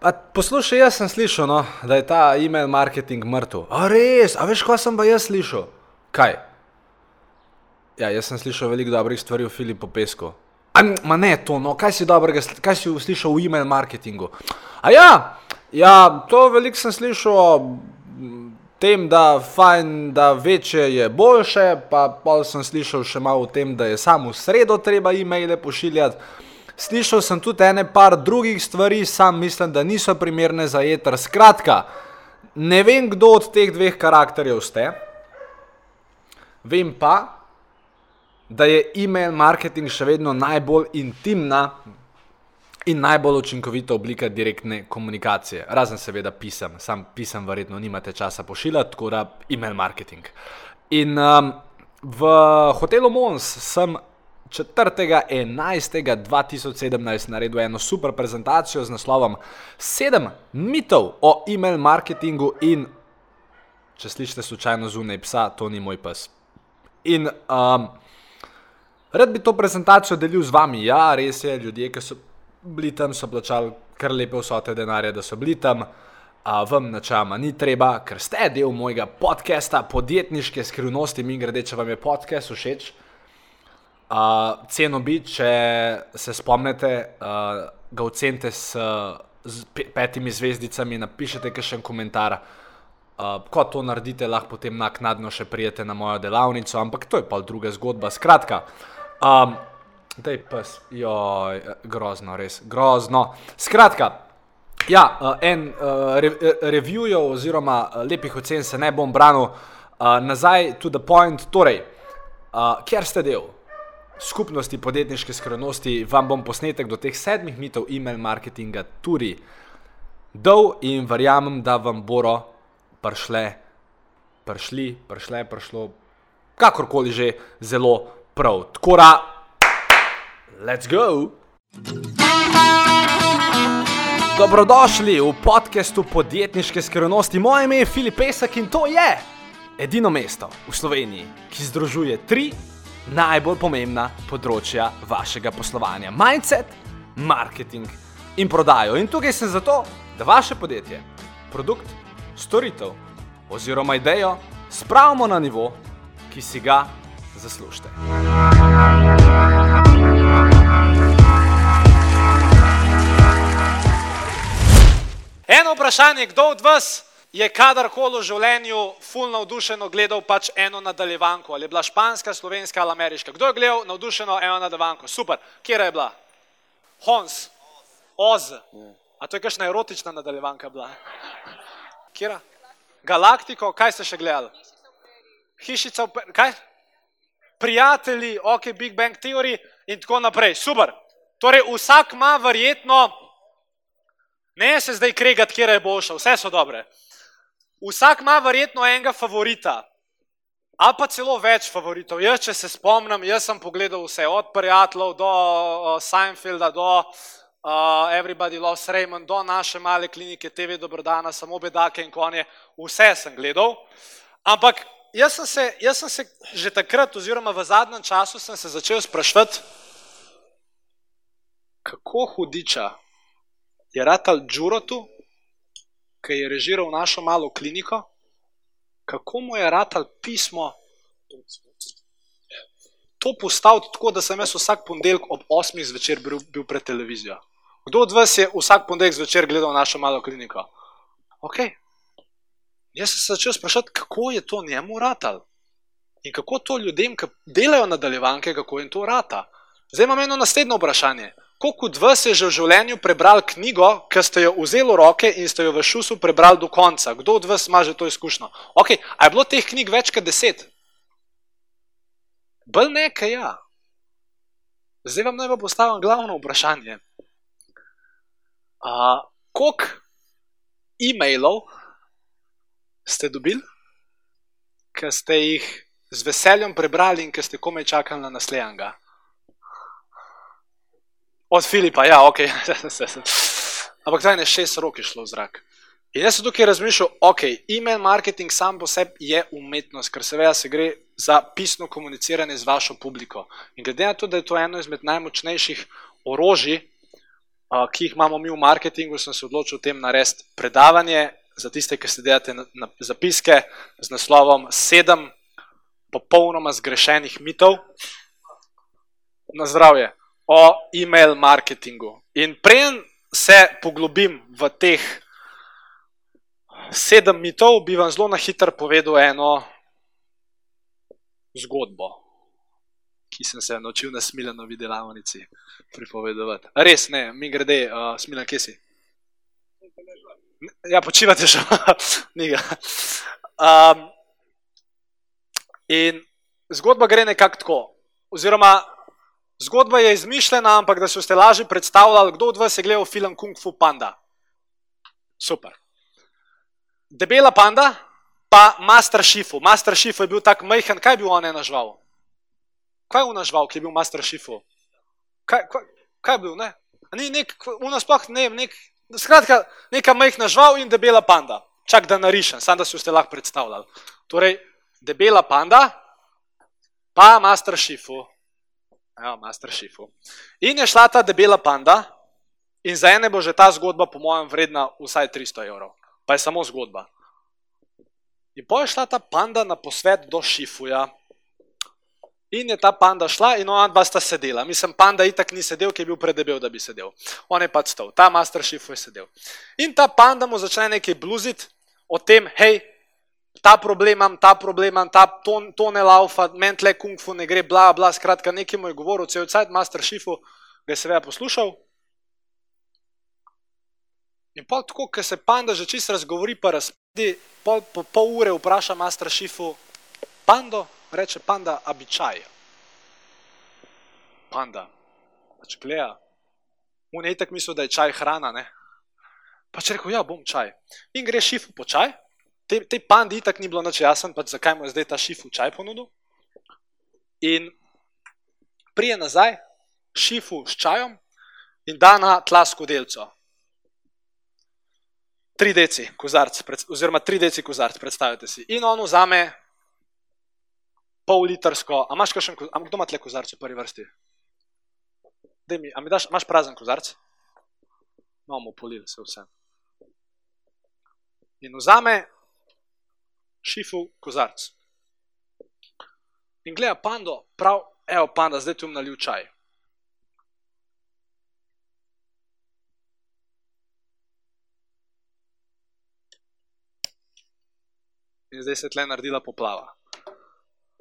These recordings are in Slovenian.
A, poslušaj, jaz sem slišal, no, da je ta e-mail marketing mrtev. A res, a veš, kaj sem pa jaz slišal? Kaj? Ja, jaz sem slišal veliko dobrih stvari o Filipu Pesku. A, ma ne to, no, kaj si dobrega, kaj si slišal v e-mail marketingu? A ja, ja, to veliko sem slišal o tem, da fajn, da večje je boljše, pa pol sem slišal še malo o tem, da je samo v sredo treba e-maile pošiljati. Slišal sem tudi ene par drugih stvari, sam mislim, da niso primerne za jeter. Skratka, ne vem, kdo od teh dveh karakterjev ste, vem pa, da je e-mail marketing še vedno najbolj intimna in najbolj učinkovita oblika direktne komunikacije. Razen seveda pisem, sam pisem verjetno nimate časa pošiljati, tako da e-mail marketing. In um, v hotelu Mons sem 4.11.2017 naredil eno super prezentacijo z naslovom 7 mitov o e-mail marketingu in če slišite slučajno zunaj psa, to ni moj pes. In um, rad bi to prezentacijo delil z vami. Ja, res je, ljudje, ki so bili tam, so plačali kar lepe vsote denarja, da so bili tam. A vam načama ni treba, ker ste del mojega podcasta Podjetniške skrivnosti, mi grede, če vam je podcast všeč. Uh, ceno bi, če se spomnite, uh, ga ocenite s, pe- petimi zvezdicami, napišete še en komentar. Uh, ko to naredite, lahko potem naknadno še prijete na mojo delavnico, ampak to je pa druga zgodba. Skratka, um, da je pes, joj, grozno, res, grozno. Skratka, ja, uh, en uh, re, reviewjev oziroma uh, lepih ocen se ne bom branil, uh, nazaj to the point. Torej, uh, ker ste del skupnosti podjetniške skrivnosti, vam bom posnetek do teh sedmih mitov e-mail marketinga tudi dal in verjamem, da vam bodo prišle, prišli, prišle, prišlo, kakorkoli že, zelo prav. Tako da, let's go! Dobrodošli v podkastu podjetniške skrivnosti. Moje ime je Filip Pesek in to je edino mesto v Sloveniji, ki združuje tri najbolj pomembna področja vašega poslovanja: mindset, marketing in prodajo. In tukaj sem zato, da vaše podjetje, produkt, storitev oziroma idejo spravimo na nivo, ki si ga zaslužite. Eno vprašanje, kdo od vas je kadarkoli v življenju fulno navdušeno gledal pač eno nadaljevanko, ali je bila španska, slovenska ali ameriška? Kdo je gledal navdušeno eno nadaljevanko? Super, kje je bila? Hons, Oz. A to je kakšna erotična nadaljevanka bila? Kjera? Galaktiko, kaj ste še gledali? Hišica, v kaj? Prijatelji, ok, Big Bang Theory in tako naprej. Super. Torej, vsak ima verjetno Ne se zdaj kregati, kje je boljša, vse so dobre. Vsak ima verjetno enega favorita, ali pa celo več favoritov. Jaz, če se spomnim, jaz sem pogledal vse, od prijateljev do uh, Seinfelda, do uh, Everybody Loves Raymond, do naše male klinike TV Dobrodana, samo bedake in konje, vse sem gledal. Ampak jaz sem se, jaz sem se že takrat, oziroma v zadnjem času, sem se začel sprašvati, kako hudiča je ratal Džurotu, ki je režiral našo malo kliniko, kako mu je ratal pismo to postaviti tako, da sem jaz vsak ponedeljek ob 8. zvečer bil, bil pred televizijo. Kdo od vas je vsak ponedeljek zvečer gledal našo malo kliniko? Ok. Jaz sem se začel sprašati, kako je to njemu ratal. In kako to ljudem, ki delajo nadaljevanke, kako jim to rata. Zdaj imam eno naslednjo vprašanje. Koliko od vas je že v življenju prebral knjigo, ki ste jo vzeli v roke in ste jo v šusu prebrali do konca? Kdo od vas ima že to izkušnjo? Ok, a je bilo teh knjig več kot deset? Bolj nekaj, ja. Zdaj vam naj pa postavim glavno vprašanje. Uh, koliko e-mailov ste dobili, ki ste jih z veseljem prebrali in ki ste komaj čakali na naslednjega? Od Filipa, ja, ok. Ampak zdaj ne šest rok je šlo v zrak. In jaz sem tukaj razmišljal, ok, e-mail marketing sam po sebi je umetnost, ker seveda se gre za pisno komuniciranje z vašo publiko. In glede na to, da je to eno izmed najmočnejših orožij, uh, ki jih imamo mi v marketingu, sem se odločil o tem narediti predavanje za tiste, ki ste delate na, na zapiske z naslovom Sedem popolnoma zgrešenih mitov na zdravje o e-mail marketingu. In preden se poglobim v teh sedem mitov, bi vam zelo na hitro povedal eno zgodbo, ki sem se naučil na smiljenovi delavnici pripovedovati. Res ne, mi grede, uh, smiljen, kje si? Ja, počivate že, ga. Um, in zgodba gre nekako tako. Oziroma, zgodba je izmišljena, ampak da se boste lažje predstavljali, kdo od vas je gledal film Kung Fu Panda. Super. Debela panda, pa Master Shifu. Master Shifu je bil tako majhen, kaj bi on ena žval? Kaj je ona žval, ki je bil Master Shifu? Kaj, kaj, kaj je bil, ne? Ni nek, unasploh ne, nek, skratka, neka majhna žval in debela panda. Čak da narišem, samo da si boste lahko predstavljali. Torej, debela panda, pa Master Shifu. Ja, Master Shifu. In je šla ta debela panda, in za ene bo že ta zgodba, po mojem, vredna vsaj 300 evrov. Pa je samo zgodba. In pa je šla ta panda na posvet do Šifuja. In je ta panda šla, in ona dva sta sedela. Mislim, panda itak ni sedel, ki je bil predebel, da bi sedel. On je pa stal, ta master Šifu je sedel. In ta panda mu začne nekaj bluziti o tem, hej, ta problem imam, ta problem imam, ta to, to ne laufa, meni tle kung fu ne gre, bla, bla, skratka, nekaj mu je govoril, cel cajt, master šifu, ga je seveda poslušal. In pol tako, ker se panda že čisto razgovori, pa razpidi, pol, po pol ure vpraša master šifu, pando, reče panda, abičaj. Panda, pač gleda, on je itak mislil, da je čaj hrana, ne? Pač rekel, ja, bom čaj. In gre šifu po čaj, te, te pandi itak ni bilo nič jasen, pač zakaj mu je zdaj ta šifu čaj ponudil. In prije nazaj šifu s čajom in da na tla skodelco. Tri deci kozarc, oziroma tri deci kozarc, predstavljate si. In on vzame pol litrsko, a imaš kakšen, a kdo ima tle kozarc v prvi vrsti? Dej mi, a mi daš, imaš prazen kozarc? No, mu polil se vse. In vzame šifu kozarc. In gleda pando, prav, evo panda, zdaj tu nalil čaj. In zdaj se tle naredila poplava.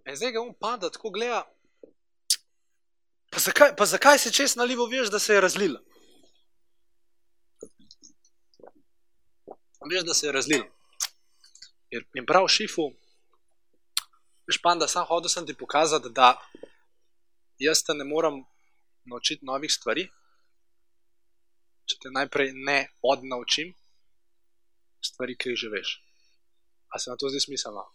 In zdaj ga on panda tako gleda, pa zakaj, pa zakaj se čez nalivo veš, da se je razlil? Veš, da se je In prav šifu, veš panda, sam hodil sem ti pokazati, da jaz te ne morem naučiti novih stvari, če te najprej ne odnaučim stvari, ki jih že veš. A se na to zdi smiselno?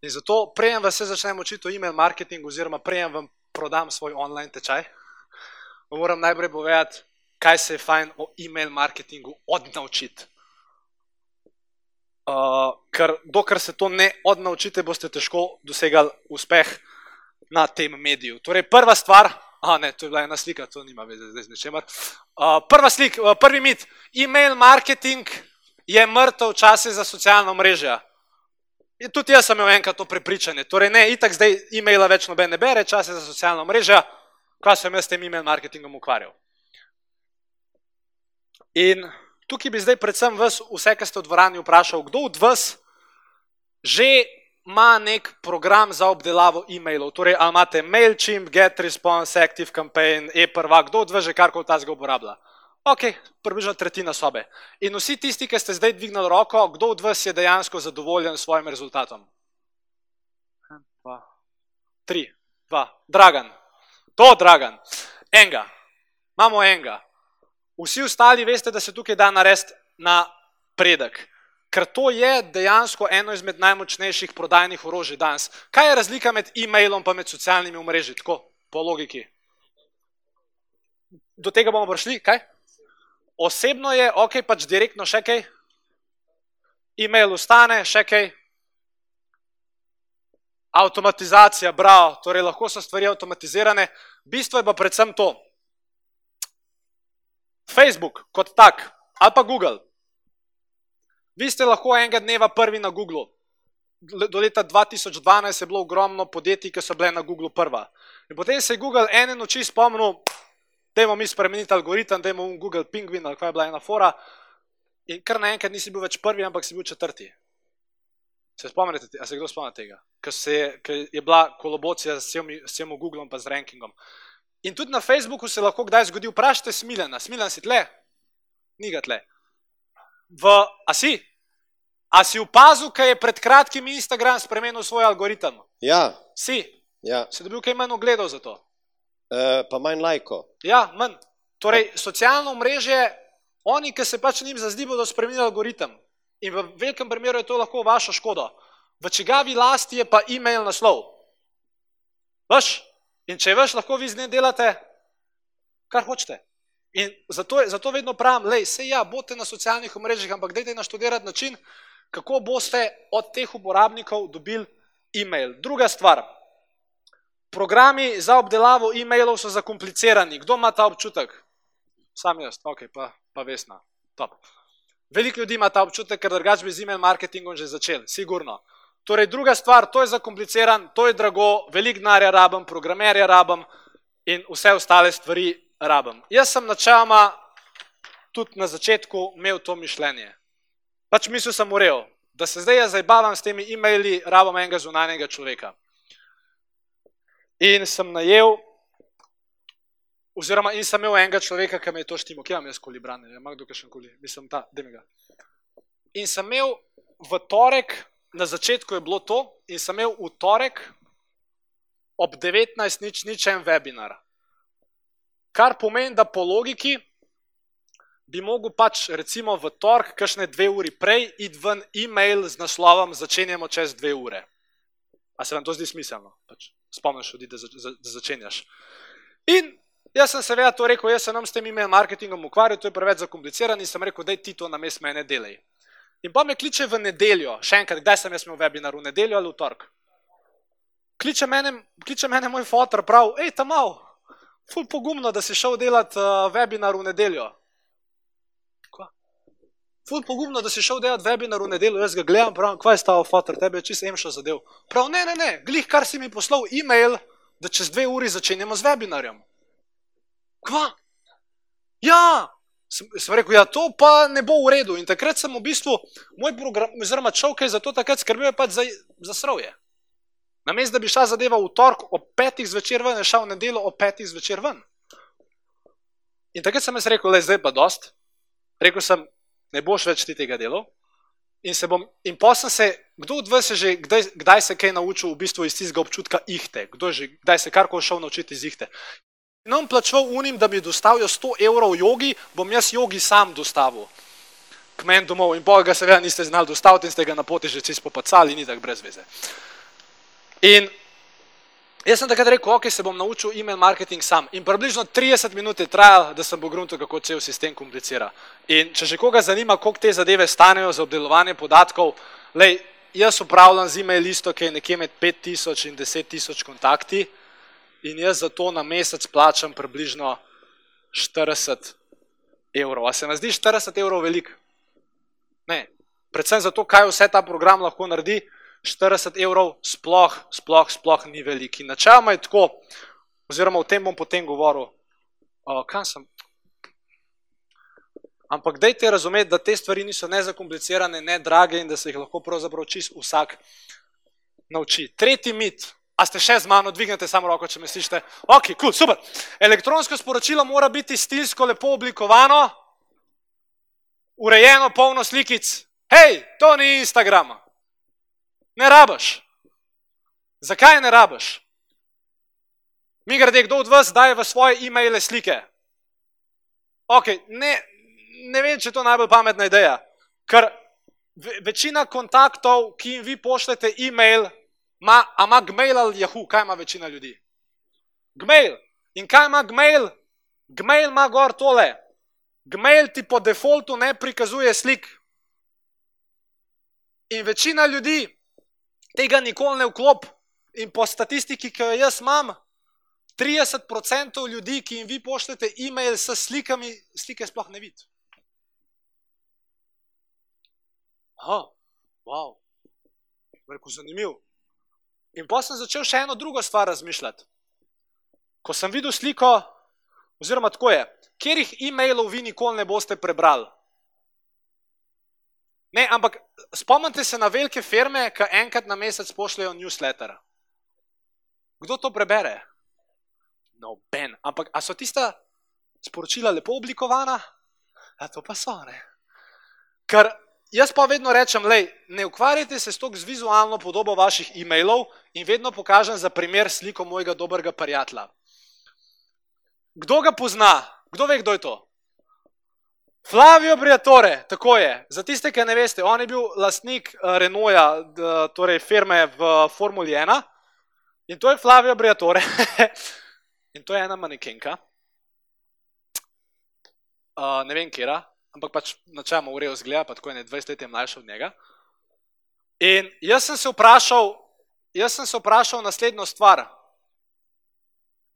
In zato, prejem vas začnem učiti o e-mail marketingu, oziroma prejem vam prodam svoj online tečaj, moram najprej povedati, kaj se je fajn o e-mail marketingu odnaučiti. Uh, ker dokler se to ne odnaučite, boste težko dosegali uspeh na tem mediju. Torej, prva stvar, a ne, to je bila ena slika, to nima veze zdaj z nečemer. Uh, prva slik, uh, prvi mit, e-mail marketing je mrtev čase za socialno mrežje. In tudi jaz sem imel enkrat to prepričanje. Torej, ne, itak zdaj e-maila več noben ne bere, čase za socialno mrežje, kaj sem jaz s tem e-mail marketingom ukvarjal. In tukaj bi zdaj predvsem vas, vse, ki ste v dvorani, vprašal, kdo od vas že ima nek program za obdelavo e-mailov. Torej, ali imate MailChimp, GetResponse, ActiveCampaign, e-prva, kdo od vas že karkoli ta zgo uporablja? Ok, približno tretjina sobe. In vsi tisti, ki ste zdaj dvignili roko, kdo od vas je dejansko zadovoljen s svojim rezultatom? Dva, tri, dva, Dragan. To, Dragan. Enga. Imamo enga. Vsi ostali veste, da se tukaj da narediti napredek. Ker to je dejansko eno izmed najmočnejših prodajnih orožij danes. Kaj je razlika med e-mailom in med socialnimi omrežji, tako po logiki? Do tega bomo prišli, kaj? Osebno je, ok, pač direktno še kaj. E-mail ustane, še kaj. Avtomatizacija, bravo, torej lahko so stvari avtomatizirane. Bistvo je pa predvsem to. Facebook kot tak ali pa Google. Vi ste lahko enega dneva prvi na Googlu. Do leta 2012 je bilo ogromno podjetij, ki so bile na Googlu prva. In potem se je Google ene noči spomnil, da imamo mi spremeniti algoritem, da imamo Google Penguin ali kaj je bila ena fora. In kar naenkrat nisi bil več prvi, ampak si bil četrti. Se spomnite, a se kdo spomni tega? Ker je, je bila kolobocija s tem Googlom pa z rankingom. In tudi na Facebooku se lahko kdaj zgodi, vprašajte Smiljana, Smiljan si tle? Ni ga tle. V, a si? A si opazil, kaj je pred kratkim Instagram spremenil svoj algoritem? Ja. Si? Ja. Si dobil kaj manj ogledov za to? E, pa manj lajko. Ja, manj. Torej, socialno mreže, oni, ki se pač njim zazdi, bodo spremenili algoritem. In v velikem primeru je to lahko vaša škoda. V čigavi lasti je pa e-mail naslov. Vaš? In če veš, lahko vi z njim delate, kar hočete. In zato, zato vedno pravim, lej, se ja, bote na socialnih omrežjih, ampak dajte naštudirati način, kako boste od teh uporabnikov dobili e-mail. Druga stvar, programi za obdelavo e-mailov so zakomplicirani. Kdo ima ta občutek? Sam jaz, ok, pa, pa vesna. Top. Veliko ljudi ima ta občutek, ker drugače bi z e-mail marketingom že začel, sigurno. Torej, druga stvar, to je zakompliciran, to je drago, veliko denarja rabim, programerja rabim in vse ostale stvari rabim. Jaz sem načeloma tudi na začetku imel to mišljenje. Pač mislil sem urejal, da se zdaj jaz zabavam s temi e-maili, rabim enega zunanjega človeka. In sem najel, oziroma in sem imel enega človeka, ki me je to štimo, kje imam jaz koli branje, ima kdo še koli, mislim ta, demi ga. In sem imel v torek, na začetku je bilo to, in sem imel v torek ob 19 nič nič en webinar. Kar pomeni, da po logiki bi mogel pač recimo v torek, kakšne dve uri prej, id ven e-mail z naslovom začenjamo čez dve ure. A se vam to zdi smiselno? Pač spomniš da, za, da začenjaš. In jaz sem seveda to rekel, jaz se nam s tem e-mail marketingom ukvarjal, to je preveč zakompliciran in sem rekel, daj ti to na mest mene delaj. In pa me kliče v nedeljo, še enkrat, kdaj sem jaz imel webinar, v nedeljo ali v torek. Kliče mene, kliče mene moj fotor, prav, hej, tam mal, ful pogumno, da si šel delati uh, webinar v nedeljo. Kva? Ful pogumno, da si šel delati webinar v nedeljo, jaz ga gledam, prav, kva je stavo fotor, tebe je čisto emšo zadev. Prav, ne, ne, ne, glih, kar si mi poslal e-mail, da čez dve uri začenjamo z webinarjem. Kva? Ja, sem, rekel, ja, to pa ne bo v redu. In takrat sem v bistvu, moj program, oziroma človek je za to takrat skrbel pač za, za srovje. Namesto da bi šla zadeva v torek ob petih zvečer ven, je šel v nedeljo ob petih zvečer ven. In takrat sem jaz rekel, le zdaj pa dost. Rekel sem, ne boš več ti tega delal. In, bom, in posem se, kdo od vas je že, kdaj, kdaj se kaj naučil v bistvu iz tistega občutka ihte, kdo je že, kdaj se karkoli šel naučiti iz ihte. In on plačval unim, da mi dostavijo 100 evrov jogi, bom jaz jogi sam dostavil k meni domov. In boga ga seveda niste znali dostaviti in ste ga na poti že čisto popacali, ni tako brez veze. In jaz sem takrat rekel, ok, se bom naučil e-mail marketing sam. In približno 30 minut je trajalo, da sem pogruntil, kako cel sistem komplicira. In če še koga zanima, koliko te zadeve stanejo za obdelovanje podatkov, lej, jaz upravljam z e-mail listo, ki je nekje med 5000 in 10000 kontakti in jaz za to na mesec plačam približno 40 evrov. A se vam zdi 40 evrov velik? Ne. Predvsem zato, kaj vse ta program lahko naredi, 40 evrov sploh, sploh, sploh ni velik. In načeloma je tako, oziroma o tem bom potem govoril, o, kam sem. Ampak dejte razumeti, da te stvari niso ne zakomplicirane, ne drage in da se jih lahko pravzaprav čist vsak nauči. Tretji mit, A ste še z mano, dvignete samo roko, če me slišite. Ok, cool, super. Elektronsko sporočilo mora biti stilsko lepo oblikovano, urejeno, polno slikic. Hej, to ni Instagram. Ne rabaš. Zakaj ne rabaš? Mi grede, kdo od vas daje v svoje e-maile slike? Ok, ne, ne vem, če je to najbolj pametna ideja. Ker večina kontaktov, ki jim vi pošljete e-mail, Ma, a ima Gmail ali Yahoo, kaj ima večina ljudi? Gmail. In kaj ima Gmail? Gmail ima gor tole. Gmail ti po defaultu ne prikazuje slik. In večina ljudi tega nikoli ne vklop. In po statistiki, ki jo jaz imam, 30% ljudi, ki jim vi pošljete e-mail s slikami, slike sploh ne vidi. Aha, wow, rekel zanimiv. In pa sem začel še eno drugo stvar razmišljati. Ko sem videl sliko, oziroma tako je, kjerih e-mailov vi nikoli ne boste prebrali. Ne, ampak spomnite se na velike firme, ki enkrat na mesec pošljajo newsletter. Kdo to prebere? No, ben. Ampak a so tista sporočila lepo oblikovana? A to pa so, ne. Ker jaz pa vedno rečem, lej, ne ukvarjajte se s to z vizualno podobo vaših e-mailov in vedno pokažem za primer sliko mojega dobrega prijatelja. Kdo ga pozna? Kdo ve, kdo je to? Flavio Briatore, tako je. Za tiste, ki ne veste, on je bil lastnik Renaulta, torej firme v Formuli 1 in to je Flavio Briatore. in to je ena manekenka. Uh, ne vem, kera, ampak pač načeloma urejo zgleda, pa tako je ne 20 let mlajša od njega. In jaz sem se vprašal, jaz sem se vprašal naslednjo stvar.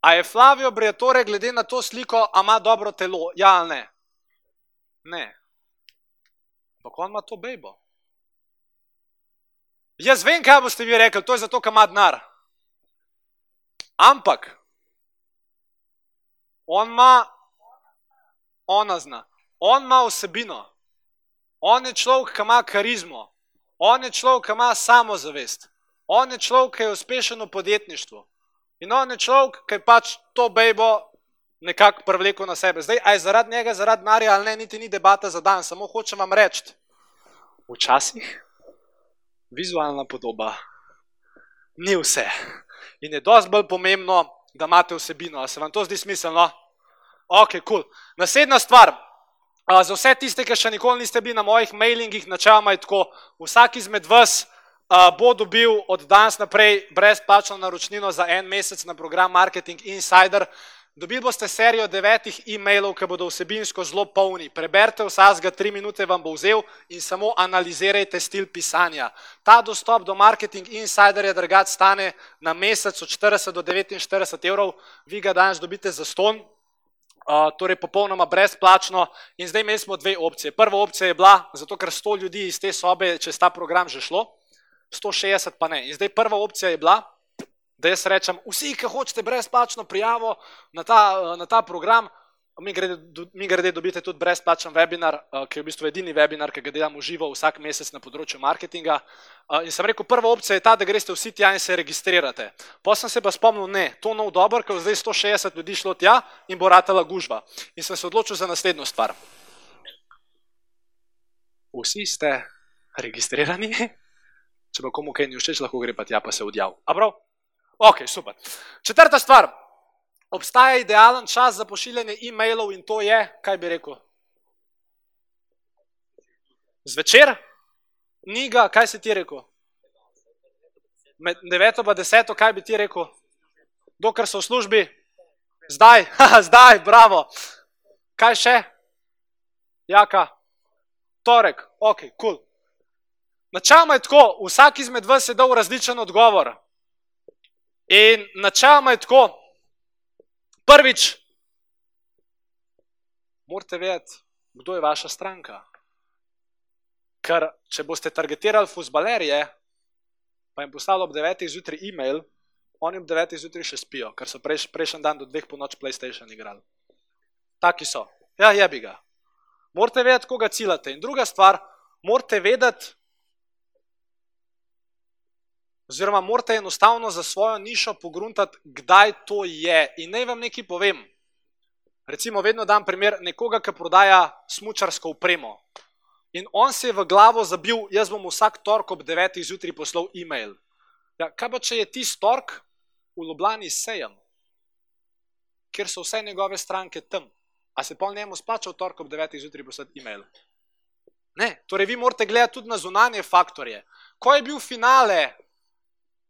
A je Flavio Briatore glede na to sliko, ima dobro telo? Ja ali ne? Ne. Ampak on ima to bejbo. Jaz vem, kaj boste vi rekli, to je zato, ker ima denar. Ampak, on ima, ona zna, on ima vsebino, on je človek, ki ima karizmo, on je človek, ki ima samozavest, on je človek, ki je uspešen v podjetništvu in on je človek, ki je pač to bejbo nekako privlekel na sebe. Zdaj, aj zaradi njega, zaradi denarja ali ne, niti ni debata za dan, samo hočem vam reči, včasih vizualna podoba ni vse. In je dosti bolj pomembno, da imate vsebino. A se vam to zdi smiselno? Ok, kul. Cool. Naslednja stvar. Za vse tiste, ki še nikoli niste bili na mojih mailingih, načeloma je tako, vsak izmed vas bo dobil od danes naprej brezplačno naročnino za en mesec na program Marketing Insider. Dobili boste serijo devetih e-mailov, ki bodo vsebinsko zelo polni. Preberite vsakega, tri minute vam bo vzel in samo analizirajte stil pisanja. Ta dostop do Marketing Insiderja drugač stane na mesec od 40 do 49 evrov, vi ga danes dobite za ston, torej popolnoma brezplačno. In zdaj imeli smo dve opcije. Prva opcija je bila, zato ker 100 ljudi iz te sobe čez ta program že šlo, 160 pa ne. In zdaj prva opcija je bila, da jaz rečem, vsi, ki hočete brezplačno prijavo na ta, na ta program, mi grede, mi grede dobite tudi brezplačen webinar, ki je v bistvu edini webinar, ki ga delam živo vsak mesec na področju marketinga. In sem rekel, prva opcija je ta, da greste vsi tja in se registrirate. Pa sem se pa spomnil, ne, to nov dober, ker zdaj 160 ljudi šlo tja in bo ratala gužva. In sem se odločil za naslednjo stvar. Vsi ste registrirani, če pa komu kaj ni všeč, lahko gre pa tja pa se odjav. A prav? Ok, super. Četrta stvar. Obstaja idealen čas za pošiljanje e-mailov in to je, kaj bi rekel? Zvečer? Ni ga, kaj si ti rekel? Med 9 in 10, kaj bi ti rekel? Dokler so v službi? Zdaj, zdaj, bravo. Kaj še? Jaka? Torek, ok, kul. Cool. Načeloma je tako, vsak izmed vas je dal različen odgovor. In načeloma je tako, prvič, morate vedeti, kdo je vaša stranka. Ker če boste targetirali fusbalerje, pa jim poslali ob 9. zjutraj e-mail, oni ob 9. zjutraj še spijo, ker so prejš, prejšnji dan do 2. po noč PlayStation igrali. Taki so. Ja, jebi ga. Morate vedeti, koga ciljate. In druga stvar, morate vedeti, oziroma morate enostavno za svojo nišo pogruntati, kdaj to je. In naj vam nekaj povem. Recimo, vedno dam primer nekoga, ki prodaja smočarsko upremo. In on se je v glavo zabil, jaz bom vsak torek ob 9. zjutraj poslal e-mail. Ja, kaj pa če je ti stork v Ljubljani sejem, kjer so vse njegove stranke tam, a se pa njemu splača v torek ob 9. zjutraj poslati e-mail? Ne, torej vi morate gledati tudi na zunanje faktorje. Ko je bil finale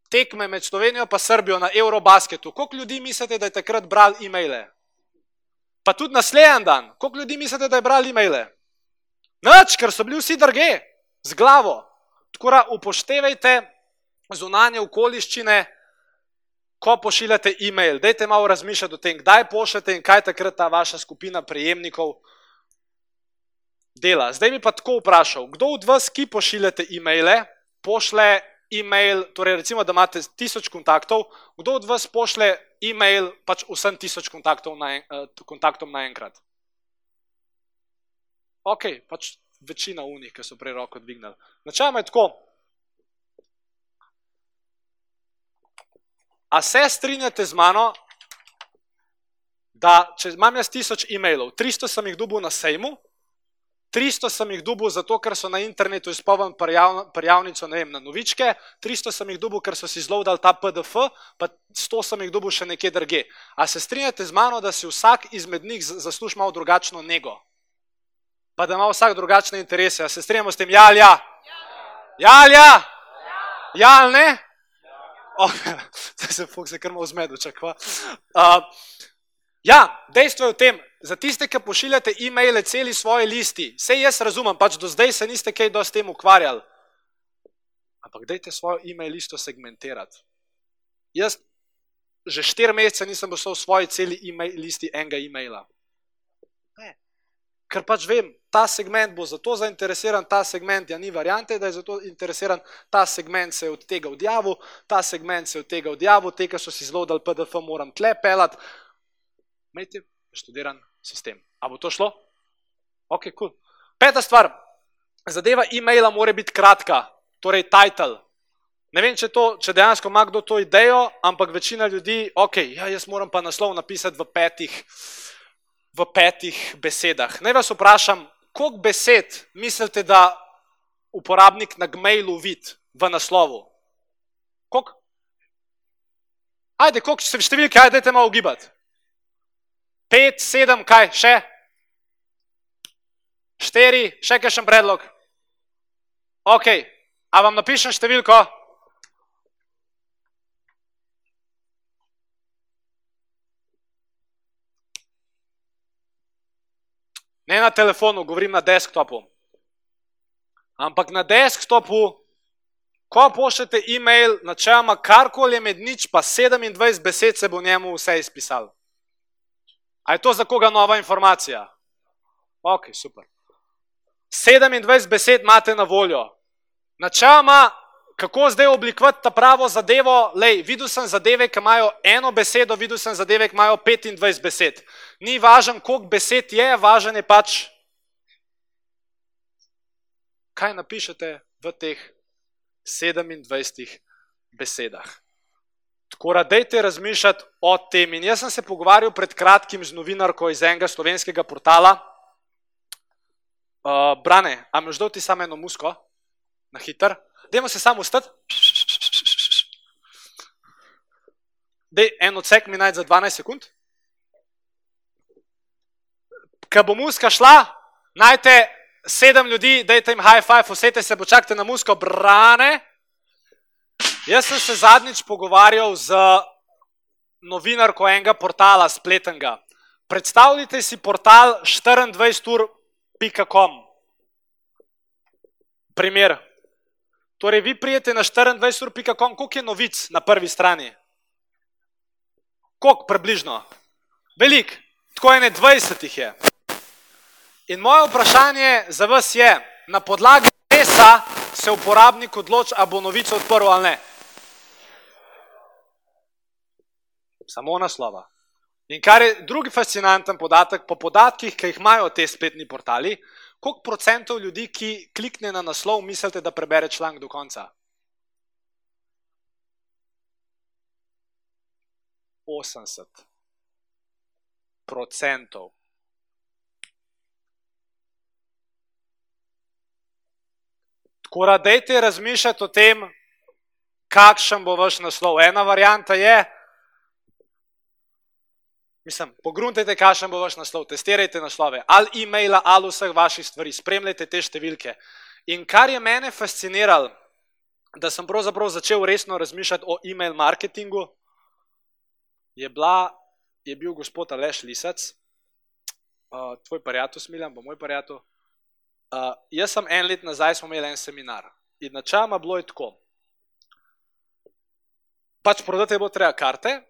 tekme med Slovenijo in Srbijo na Eurobasketu, koliko ljudi mislite, da je takrat bral e-maile? Pa tudi naslednji dan, koliko ljudi mislite, da je bral e-maile? Noč, ker so bili vsi drge, z glavo. Tako da upoštevajte zunanje okoliščine ko pošiljate e-mail, dajte malo razmišljati o tem, kdaj pošljete in kaj takrat ta vaša skupina prejemnikov dela. Zdaj bi pa tako vprašal, kdo od vas, ki pošiljate e-maile, pošle e-mail, torej recimo, da imate tisoč kontaktov, kdo od vas pošle e-mail pač vsem tisoč kontaktov na en, eh, kontaktom naenkrat? Ok, pač večina unih, ki so prej roko dvignili. Načeloma je tako. A se strinjate z mano, da če imam jaz tisoč e-mailov, 300 sem jih dobil na sejmu, 300 sem jih dobil zato, ker so na internetu izpovan prijavnico vem, na novičke, 300 sem jih dobil, ker so si zlovdali ta PDF, pa 100 sem jih dobil še nekje drge. A se strinjate z mano, da si vsak izmed njih zasluži malo drugačno nego? Pa da ima vsak drugačne interese. A se strinjamo s tem? Ja ali ja? Ja ali ja? Ja ali ne? Zdaj se fuk se krmo vzmedu, čakva. Uh, ja, dejstvo je v tem, za tiste, ki pošiljate e-maile celi svoje listi, vse jaz razumem, pač do zdaj se niste kaj dosti tem ukvarjali. Ampak dajte svojo e-mail listo segmentirati. Jaz že štiri mesece nisem poslal v svoji celi e-mail listi enega e-maila. Ne. Ker pač vem, ta segment bo zato zainteresiran, ta segment ja ni variante, da je zato interesiran, ta segment se je od tega odjavil, ta segment se je od tega odjavil, te, ki so si zelo dal PDF, moram tle pelati. Imejte študiran sistem. A bo to šlo? Ok, cool. Peta stvar. Zadeva e-maila mora biti kratka, torej title. Ne vem, če, to, če dejansko ima kdo to idejo, ampak večina ljudi, ok, ja, jaz moram pa naslov napisati v petih, v petih besedah. Naj vas vprašam, koliko besed mislite, da uporabnik na Gmailu vidi v naslovu? Koliko? Ajde, koliko se številke, ajde, te malo ugibati pet, sedem, kaj še? Štiri, še kakšen predlog? Ok, a vam napišem številko? Ne na telefonu, govorim na desktopu. Ampak na desktopu, ko pošljete e-mail, načeloma karkoli je med nič, pa 27 besed se bo njemu vse izpisalo. A je to za koga nova informacija? Ok, super. 27 besed imate na voljo. Načeloma, kako zdaj oblikovati ta pravo zadevo? Lej, videl sem zadeve, ki imajo eno besedo, videl sem zadeve, ki imajo 25 besed. Ni važen, koliko besed je, važen je pač, kaj napišete v teh 27 besedah. Tako da, dajte razmišljati o tem. In jaz sem se pogovarjal pred kratkim z novinarko iz enega slovenskega portala. Uh, Brane, a mi ždoti samo eno musko, na hiter. Dajmo se samo ustati. Dej, en odsek mi najti za 12 sekund. Ko bo muska šla, najte sedem ljudi, dajte jim high five, usete se, počakajte na musko, brane. Jaz sem se zadnjič pogovarjal z novinarko enega portala, spletnega. Predstavljajte si portal 24ur.com. Primer. Torej, vi prijete na 24ur.com, koliko je novic na prvi strani? Koliko približno? Velik, tako je ne 20 jih je. In moje vprašanje za vas je, na podlagi česa se uporabnik odloči, a bo novico odprl ali ne. samo naslova. In kar je drugi fascinanten podatek, po podatkih, ki jih imajo te spletni portali, koliko procentov ljudi, ki klikne na naslov, mislite, da prebere članek do konca? 80 procentov. Tako da, dejte razmišljati o tem, kakšen bo vaš naslov. Ena varijanta je, Mislim, pogruntajte, kakšen bo vaš naslov, testirajte naslove, ali e-maila, ali vseh vaših stvari, spremljajte te številke. In kar je mene fasciniralo, da sem pravzaprav začel resno razmišljati o e-mail marketingu, je, bila, je bil gospod Aleš Lisac, uh, tvoj prijatelj, smiljam, bo moj prijatelj. Jaz sem en let nazaj, smo imeli en seminar in načeloma bilo je tako. pač prodati je bilo treba karte.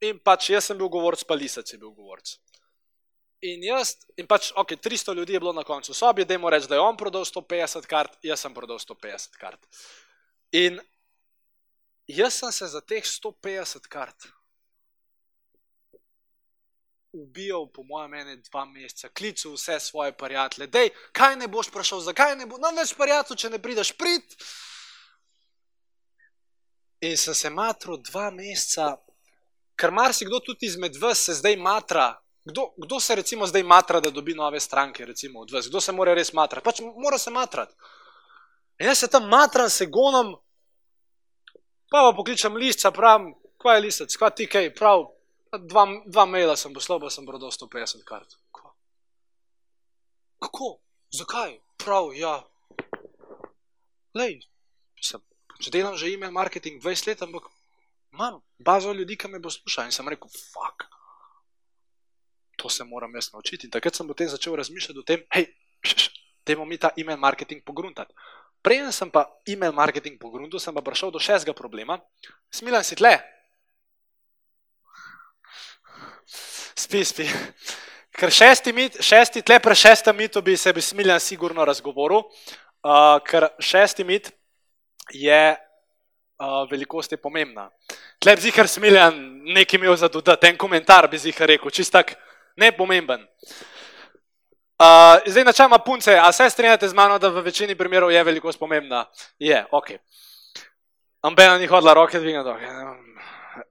In pač jaz sem bil govorc, pa Lisac je bil govorc. In jaz, in pač, ok, 300 ljudi je bilo na koncu sobi, da jim rečem, da je on prodal 150 kart, jaz sem prodal 150 kart. In jaz sem se za teh 150 kart ubijal, po mojem mnenju, dva meseca, klical vse svoje prijatelje, da kaj ne boš prišel, zakaj ne bo, no več prijateljev, če ne prideš prid. In sem se matral dva meseca, ker marsikdo tudi izmed vas se zdaj matra. Kdo, kdo se recimo zdaj matra, da dobi nove stranke, recimo od vas? Kdo se mora res matrati? Pač mora se matrati. In jaz se tam matram, se gonom, pa pa pokličem lisca, pravim, kva je lisac, kva ti kaj, prav, dva, dva maila sem poslal, pa sem prodal 150 kart. Kva? Kako? Zakaj? Prav, ja. Lej, sem, če delam že email marketing 20 let, ampak imam bazo ljudi, ki me poslušajo in sem rekel, fuck. To se moram jaz naučiti. In takrat sem potem začel razmišljati o tem, hej, dajmo mi ta email marketing pogruntati. Preden sem pa email marketing pogruntil, sem pa prišel do šestega problema. Smilan si tle. Spi, spi. Ker šesti, mit, šesti tle pre šestem mitu bi se bi Smiljan sigurno razgovoril, uh, ker šesti mit je uh, velikost je pomembna. Tle bi zihar Smiljan nekaj imel za dodati, en komentar bi zihar rekel, čistak nepomemben. Uh, zdaj, načeloma punce, a se strinjate z mano, da v večini primerov je velikost pomembna? Je, ok. Ambena ni hodila roke dvigati.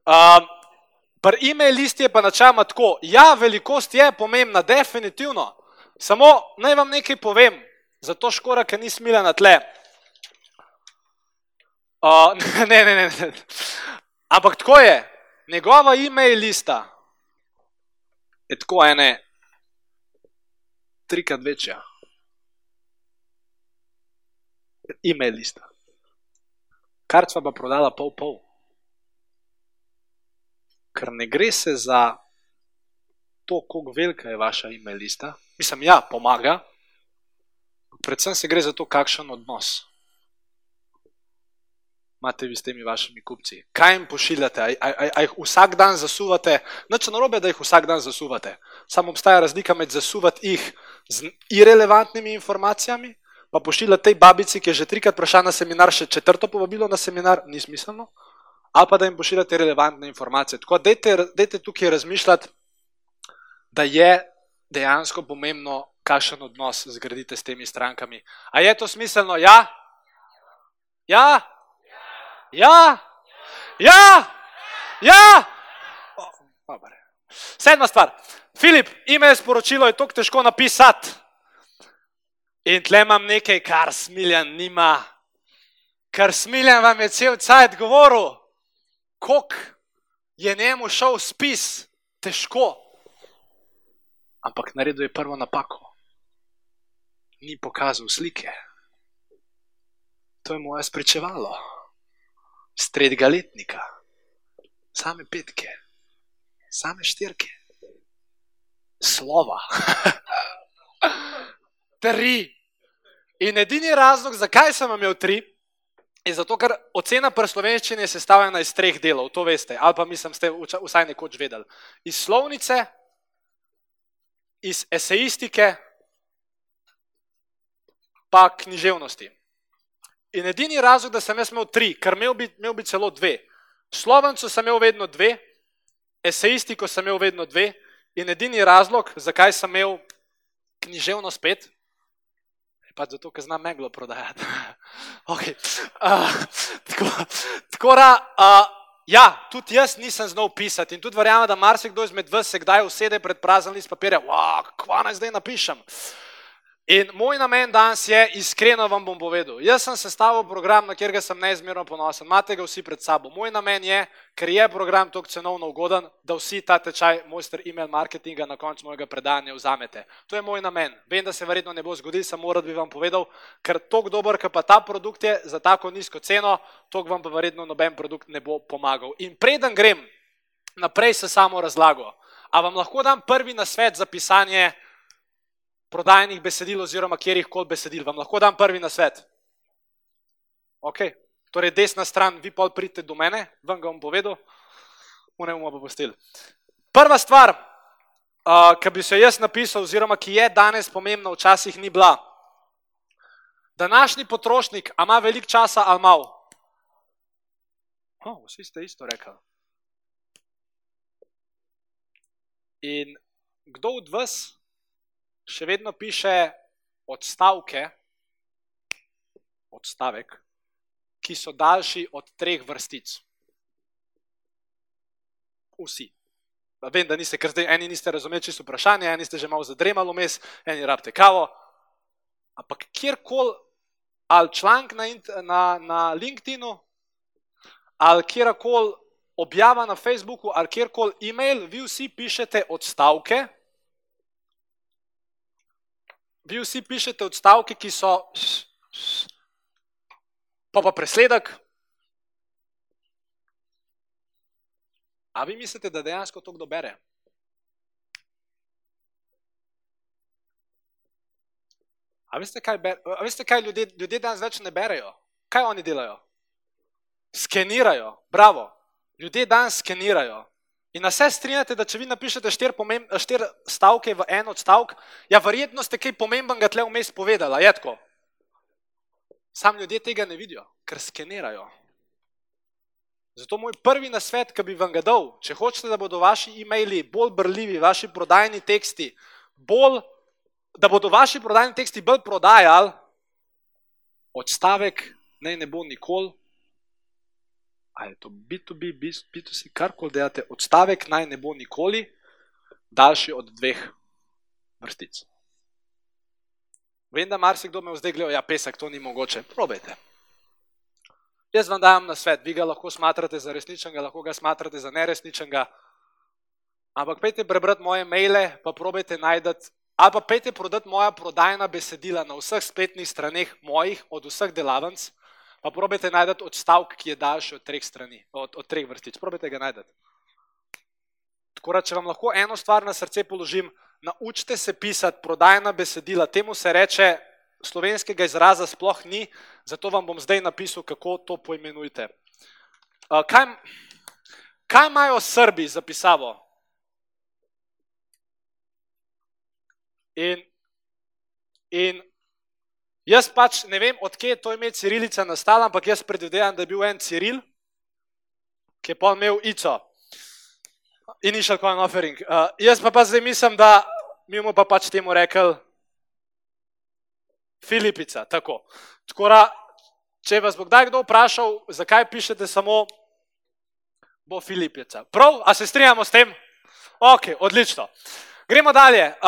Uh, Pri e-mail listi je pa načeloma tako. Ja, velikost je pomembna, definitivno. Samo naj vam nekaj povem, zato škora, ker ni smila na tle. Uh, ne, ne, ne, ne. Ampak tako je. Njegova e-mail lista je tako ene trikrat večja. E-mail lista. Kar sva pa prodala pol pol. Ker ne gre se za to, kako velika je vaša e-mail lista. Mislim, ja, pomaga. Predvsem se gre za to, kakšen odnos imate vi s temi vašimi kupci. Kaj jim pošiljate? A jih vsak dan zasuvate? Noč narobe, da jih vsak dan zasuvate. Samo obstaja razlika med zasuvati jih z irrelevantnimi informacijami, pa pošiljati tej babici, ki je že trikrat prišla na seminar, še četrto povabilo na seminar, ni smiselno, ali pa da jim pošiljate relevantne informacije. Tako da dajte tukaj razmišljati, da je dejansko pomembno, kakšen odnos zgradite s temi strankami. A je to smiselno? Ja? Ja? Ja? Ja? Ja? O, Sedma stvar. Filip, ime je sporočilo, je tako težko napisati. In tle imam nekaj, kar smiljan nima. Kar smiljan vam je cel cajt govoril, kok je njemu šel spis, težko. Ampak naredil je prvo napako. Ni pokazal slike. To je moje spričevalo z tretjega letnika, same petke, same štirke, slova. tri. In edini razlog, zakaj sem imel tri, je zato, ker ocena pri slovenščini je sestavljena iz treh delov, to veste, ali pa mislim, ste vsaj nekoč vedeli. Iz slovnice, iz esejistike, pa književnosti. In edini razlog, da sem jaz imel tri, ker imel bi, imel bi celo dve. Slovencu sem imel vedno dve, esejistiko sem imel vedno dve, in edini razlog, zakaj sem imel književno spet, je pa zato, ker znam meglo prodajati. okay. uh, tako, tako da, uh, ja, tudi jaz nisem znal pisati in tudi verjamem, da marsikdo izmed vas se kdaj usede pred prazen list papirja, wow, kva naj zdaj napišem. In moj namen danes je, iskreno vam bom povedal, jaz sem sestavil program, na katerega sem neizmerno ponosen, imate ga vsi pred sabo. Moj namen je, ker je program tako cenovno ugoden, da vsi ta tečaj mojster email marketinga na koncu mojega predanja vzamete. To je moj namen. Vem, da se verjetno ne bo zgodil, samo rad bi vam povedal, ker tako dober, ker pa ta produkt je za tako nizko ceno, tako vam pa verjetno noben produkt ne bo pomagal. In preden grem naprej se samo razlago, a vam lahko dam prvi nasvet za pisanje prodajnih besedil oziroma kjerih koli besedil. Vam lahko dam prvi na svet. Ok, torej desna stran, vi pol pridite do mene, vam ga bom povedal, ne bomo pa postili. Prva stvar, uh, ki bi se jaz napisal, oziroma ki je danes pomembna, včasih ni bila. Današnji potrošnik, ima veliko časa ali malo? Oh, vsi ste isto rekli. In kdo od vas še vedno piše odstavke, odstavek, ki so daljši od treh vrstic? Vsi. Vem, da niste, ker zdaj eni niste razumeli čisto vprašanje, eni ste že malo zadremali vmes, eni rabite kavo. Ampak kjerkoli, ali članek na, na, na LinkedIn-u, ali kjerkoli objava na Facebooku, ali kjerkoli e-mail, vi vsi pišete odstavke. Vi vsi pišete odstavke, ki so, pa pa presledek. A vi mislite, da dejansko to kdo bere? A veste, kaj, ber, a veste, kaj ljudje, ljudje danes več ne berejo? Kaj oni delajo? Skenirajo, bravo. Ljudje danes skenirajo. In na vse strinjate, da če vi napišete štiri štir stavke v en odstavek, ja, verjetno ste kaj pomembnega tle vmes povedali, je tako. Sam ljudje tega ne vidijo, ker skenirajo. Zato moj prvi nasvet, ki bi vam ga dal, če hočete, da bodo vaši e-maili bolj brljivi, vaši prodajni teksti, bolj, da bodo vaši prodajni teksti bolj prodajali, odstavek naj ne bo nikoli ali je to B2B, B2C, karkoli delate, odstavek naj ne bo nikoli daljši od dveh vrstic. Vem, da marsikdo me zdaj gleda, ja, pesek, to ni mogoče. Probajte. Jaz vam dajem na svet, vi ga lahko smatrate za resničnega, lahko ga smatrate za neresničnega. Ampak pejte prebrati moje maile, pa probajte najdete, ali pa pejte prodati moja prodajna besedila na vseh spletnih straneh mojih, od vseh delavnic, pa probajte najti odstavek, ki je daljši od treh strani, od, od treh vrstic. Probajte ga najti. Tako da, če vam lahko eno stvar na srce položim, naučite se pisati prodajna besedila. Temu se reče, slovenskega izraza sploh ni, zato vam bom zdaj napisal, kako to poimenujete. Kaj, kaj imajo Srbi za pisavo? In, in Jaz pač ne vem, odkje je to ime Cirilica nastala, ampak jaz predvidevam, da je bil en Ciril, ki je pa imel Ico. Initial coin offering. Uh, jaz pa, pa zdaj mislim, da mi bomo pa pač temu rekel Filipica. Tako. Tako da, če vas bo kdaj kdo vprašal, zakaj pišete samo bo Filipica. Prav, a se strinjamo s tem? Ok, odlično. Gremo dalje. Uh,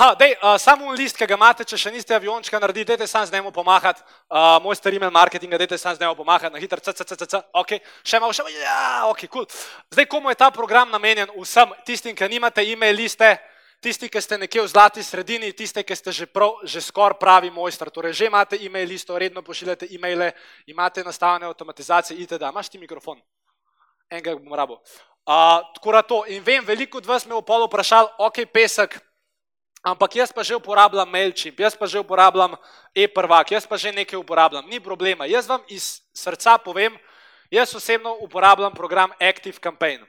ha, dej, uh, samo list, ki ga imate, če še niste aviončka naredili, dajte sam z njim pomahati. Uh, moj star email marketing, dajte sam z njim pomahati na hitro, ccc, ok, še malo, še malo, ja, ok, kul. Cool. Zdaj, komu je ta program namenjen? Vsem tistim, ki nimate email liste, tisti, ki ste nekje v zlati sredini, tisti, ki ste že, prav, že skoraj pravi mojster, torej že imate email listo, redno pošiljate emaile, imate nastavljene avtomatizacije, itd. Imaš ti mikrofon? Enega bom rabo. Tako da to. In vem, veliko od vas me je v polu vprašali, ok, pesek, ampak jaz pa že uporabljam MailChimp, jaz pa že uporabljam e-prvak, jaz pa že nekaj uporabljam. Ni problema. Jaz vam iz srca povem, jaz osebno uporabljam program Active Campaign.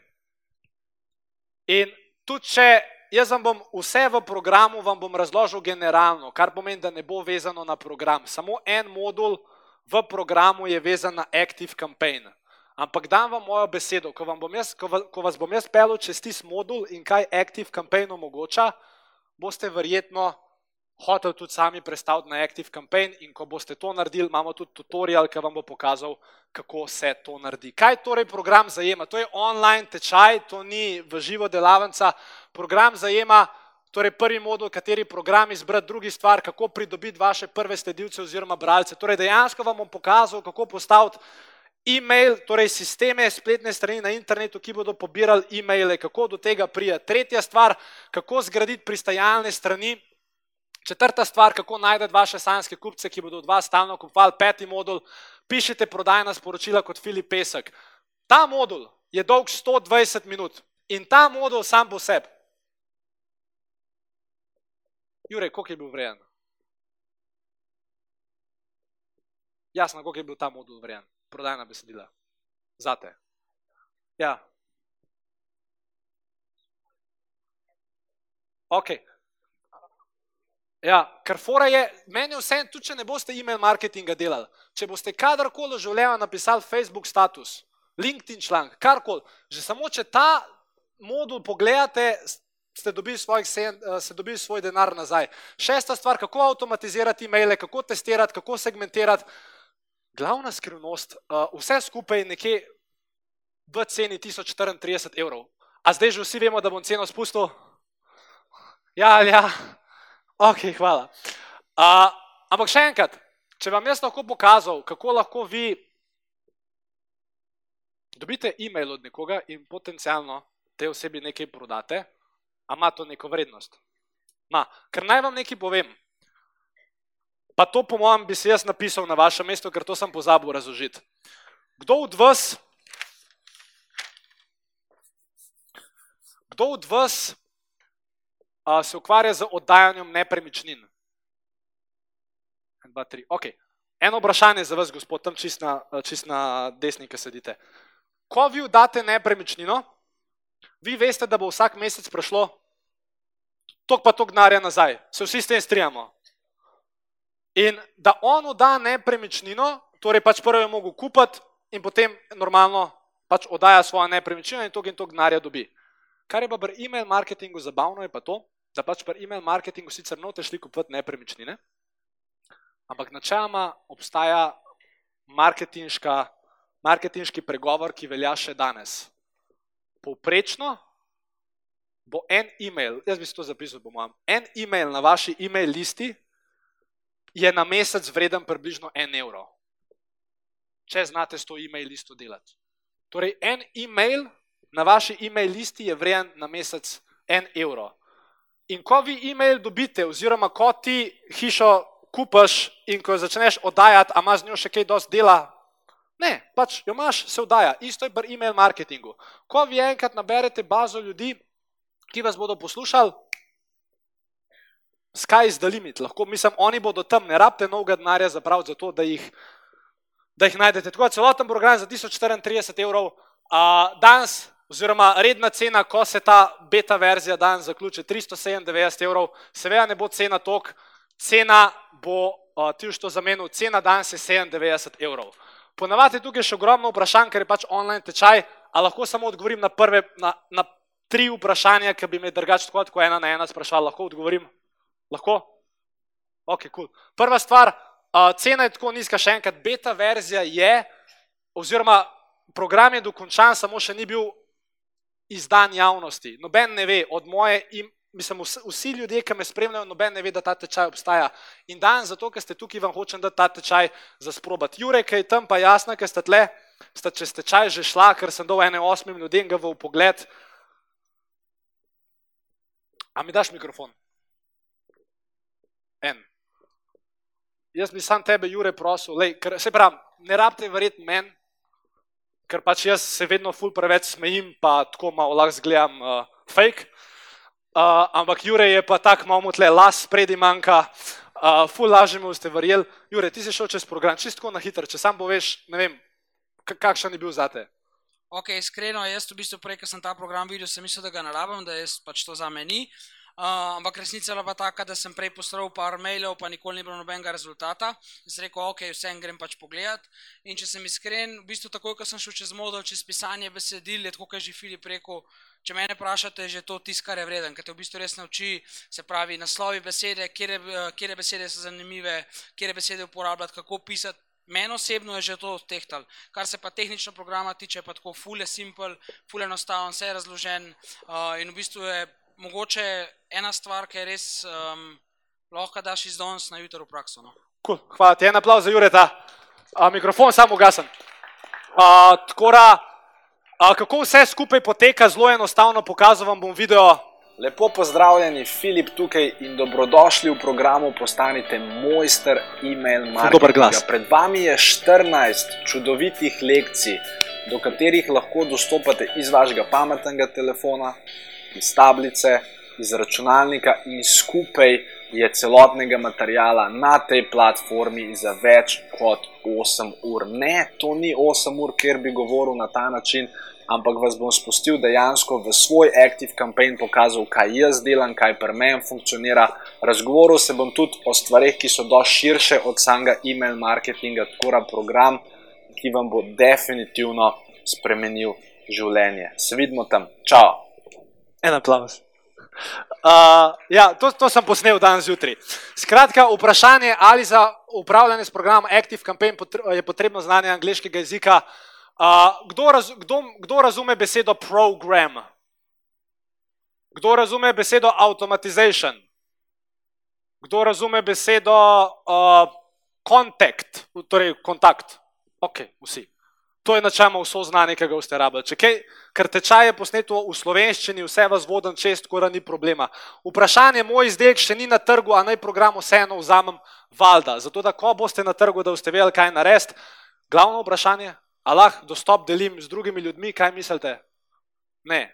In tudi če jaz vam bom vse v programu, vam bom razložil generalno, kar pomeni, da ne bo vezano na program. Samo en modul v programu je vezan na Active Campaign. Ampak dam vam mojo besedo, ko, vam jaz, ko, vas, ko vas bom jaz pel čez tisti modul in kaj Active Campaign omogoča, boste verjetno hotel tudi sami predstaviti na Active Campaign in ko boste to naredili, imamo tudi tutorial, ki vam bo pokazal, kako se to naredi. Kaj torej program zajema? To je online tečaj, to ni v živo delavnica. Program zajema torej prvi modul, kateri program izbrati, drugi stvar, kako pridobiti vaše prve sledilce oziroma bralce. Torej dejansko vam bom pokazal, kako postaviti e-mail, torej sisteme, spletne strani na internetu, ki bodo pobirali e-maile, kako do tega prija. Tretja stvar, kako zgraditi pristajalne strani. Četrta stvar, kako najdete vaše sanjske kupce, ki bodo od vas stalno kupovali. Peti modul, pišite prodajna sporočila kot Filip Pesek. Ta modul je dolg 120 minut in ta modul sam po sebi. Jure, koliko je bil vreden? Jasno, koliko je bil ta modul vreden. Prodajna besedila. Zate. Ja. Ok. Ja, ker fora je, meni vse, tudi če ne boste e-mail marketinga delali, če boste kadarkoli v življenju napisali Facebook status, LinkedIn članek, karkoli, že samo če ta modul pogledate, ste dobili, svojih, eh, ste dobili svoj denar nazaj. Šesta stvar, kako avtomatizirati e-maile, kako testirati, kako segmentirati. Glavna skrivnost, eh, vse skupaj nekje v ceni 1034 evrov. A zdaj že vsi vemo, da bom ceno spustil? Ja, ja. Ok, hvala. Uh, ampak še enkrat, če vam jaz lahko pokazal, kako lahko vi dobite e-mail od nekoga in potencialno te osebi nekaj prodate, a ima to neko vrednost. Ma, ker naj vam nekaj povem. Pa to, po mojem, bi se jaz napisal na vašem mestu, ker to sem pozabil razložiti. Kdo od vas, kdo od vas a, se ukvarja z oddajanjem nepremičnin? En, dva, tri. Okay. Eno vprašanje za vas, gospod, tam čist na, čist na desni, ki sedite. Ko vi oddate nepremičnino, vi veste, da bo vsak mesec prišlo tok pa tok denarja nazaj. Se vsi s tem strijamo. In da on odda nepremičnino, torej pač prvo je mogel kupiti in potem normalno pač oddaja svojo nepremičnino in tok in tok denarja dobi. Kar je pa pri e-mail marketingu zabavno, je pa to, da pač pri e-mail marketingu sicer note šli kupiti nepremičnine, ampak načeloma obstaja marketinški pregovor, ki velja še danes. Povprečno bo en e-mail, jaz bi si to zapisal, po mojem, en e-mail na vaši e-mail listi je na mesec vreden približno en evro. Če znate s to e-mail listo delati. Torej, en e-mail na vaši e-mail listi je vreden na mesec en evro. In ko vi e-mail dobite, oziroma ko ti hišo kupaš in ko začneš oddajati, a ima z njo še kaj dosti dela, Ne, pač jo imaš, se vdaja. Isto je pri e-mail marketingu. Ko vi enkrat naberete bazo ljudi, ki vas bodo poslušali, sky is the limit. Lahko, mislim, oni bodo tam, ne rabite novega denarja za prav, za to, da jih, da jih najdete. Tako da celoten program za 1034 evrov, a, danes, oziroma redna cena, ko se ta beta verzija danes zaključi, 397 evrov, seveda ne bo cena tok, cena bo, ti už to zamenil, cena danes je 97 evrov. Ponavadi je tukaj še ogromno vprašanj, ker je pač online tečaj, a lahko samo odgovorim na prve, na, na tri vprašanja, ki bi me drugače tako kot ena na ena sprašala. Lahko odgovorim? Lahko? Ok, cool. Prva stvar, uh, cena je tako nizka, še enkrat, beta verzija je, oziroma program je dokončan, samo še ni bil izdan javnosti. Noben ne ve, od moje mislim, vsi, vsi ljudje, ki me spremljajo, noben ne ve, da ta tečaj obstaja. In dan zato, ker ste tukaj, vam hočem dati ta tečaj za sprobati. Jure, ki je tam, pa jasno, ker ste tle, ste čez tečaj že šla, ker sem dal ene osmim ljudem ga v pogled. A mi daš mikrofon? En. Jaz bi sam tebe, Jure, prosil, lej, ker, se pravi, ne rabite verjeti meni, ker pač jaz se vedno ful preveč smejim, pa tako malo lahko zgledam uh, fake. Uh, ampak Jure je pa tako malo tle, las spredi manjka, uh, ful lažje mu ste verjeli. Jure, ti si šel čez program, čisto na hitro, če sam poveš, ne vem, kakšen je bil zate. Ok, iskreno, jaz v bistvu prej, ko sem ta program videl, sem mislil, da ga ne rabim, da je pač to za meni. Uh, ampak resnica je pa taka, da sem prej poslal par mailov, pa nikoli ni bilo nobenega rezultata. In sem rekel, ok, vsem grem pač pogledat. In če sem iskren, v bistvu takoj, ko sem šel čez model, čez pisanje besedil, je tako, kot je že Filip rekel, Če me vprašate, je že to tisto, kar je vreden, ker te v bistvu res nauči, se pravi, naslovi besede, kje besede so zanimive, kje besede uporabljati, kako pisati. Meni osebno je že to tehtal. Kar se pa tehnično programa tiče, pa tako fule simple, fule enostaven, vse je razložen uh, in v bistvu je mogoče ena stvar, ki je res um, lahko daš iz danes na jutro v prakso. No. Cool. Hvala ti, en aplauz za Jureta. Uh, mikrofon samo ugasen. Uh, tako da. Kako vse skupaj poteka, zelo enostavno pokazal vam bom video. Lepo pozdravljeni, Filip tukaj in dobrodošli v programu Postanite mojster e-mail marketinga. Pred vami je 14 čudovitih lekcij, do katerih lahko dostopate iz vašega pametnega telefona, iz tablice, iz računalnika in skupaj je celotnega materijala na tej platformi za več kot 8 ur. Ne, to ni 8 ur, ker bi govoril na ta način, ampak vas bom spustil dejansko v svoj Active Campaign, pokazal, kaj jaz delam, kaj pri meni funkcionira. Razgovoril se bom tudi o stvarih, ki so dosti širše od samega e-mail marketinga, tako da program, ki vam bo definitivno spremenil življenje. Se vidimo tam. Čau! En aplaus. Uh, ja, to, to sem posnel danes zjutraj. Skratka, vprašanje, ali za upravljanje s programom Active Campaign je potrebno znanje angliškega jezika. Uh, kdo, raz, kdo, kdo razume besedo program? Kdo razume besedo automation? Kdo razume besedo uh, contact, torej kontakt? Ok, vsi. To je načeloma vso znanje, ki ga boste rabili. Če kaj, ker tečaj je posneto v slovenščini, vse vas vodim čest, skoro ni problema. Vprašanje moj izdelek še ni na trgu, a naj program vseeno vzamem valda. Zato, da ko boste na trgu, da boste vedeli, kaj narediti, glavno vprašanje, a lahko dostop delim z drugimi ljudmi, kaj mislite? Ne.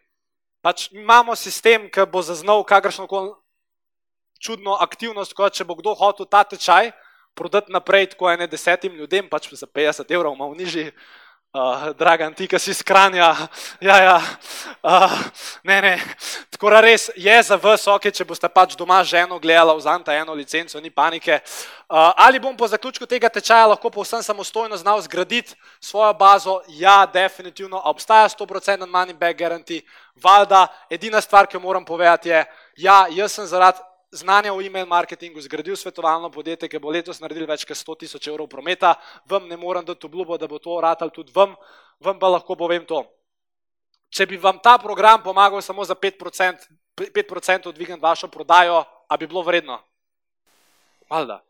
Pač imamo sistem, ki bo zaznal kakršno koli čudno aktivnost, kot če bo kdo hotel ta tečaj prodati naprej tako ene desetim ljudem, pač za 50 evrov, malo nižji. Uh, Dragan, ti, ki si skranja, ja, ja. Uh, ne, ne. Tako da res je za vas, ok, če boste pač doma ženo gledali, vzamete eno licenco, ni panike. Uh, ali bom po zaključku tega tečaja lahko povsem samostojno znal zgraditi svojo bazo? Ja, definitivno obstaja 100% money back guarantee. Valjda, edina stvar, ki jo moram povedati, je, ja, jaz sem zaradi znanja v e-mail marketingu, zgradil svetovalno podjetje, ki bo letos naredil več kot 100 tisoč evrov prometa, vam ne morem dati obljubo, da bo to ratal tudi vam, vam pa lahko povem to. Če bi vam ta program pomagal samo za 5%, 5 dvigati vašo prodajo, a bi bilo vredno? Valjda.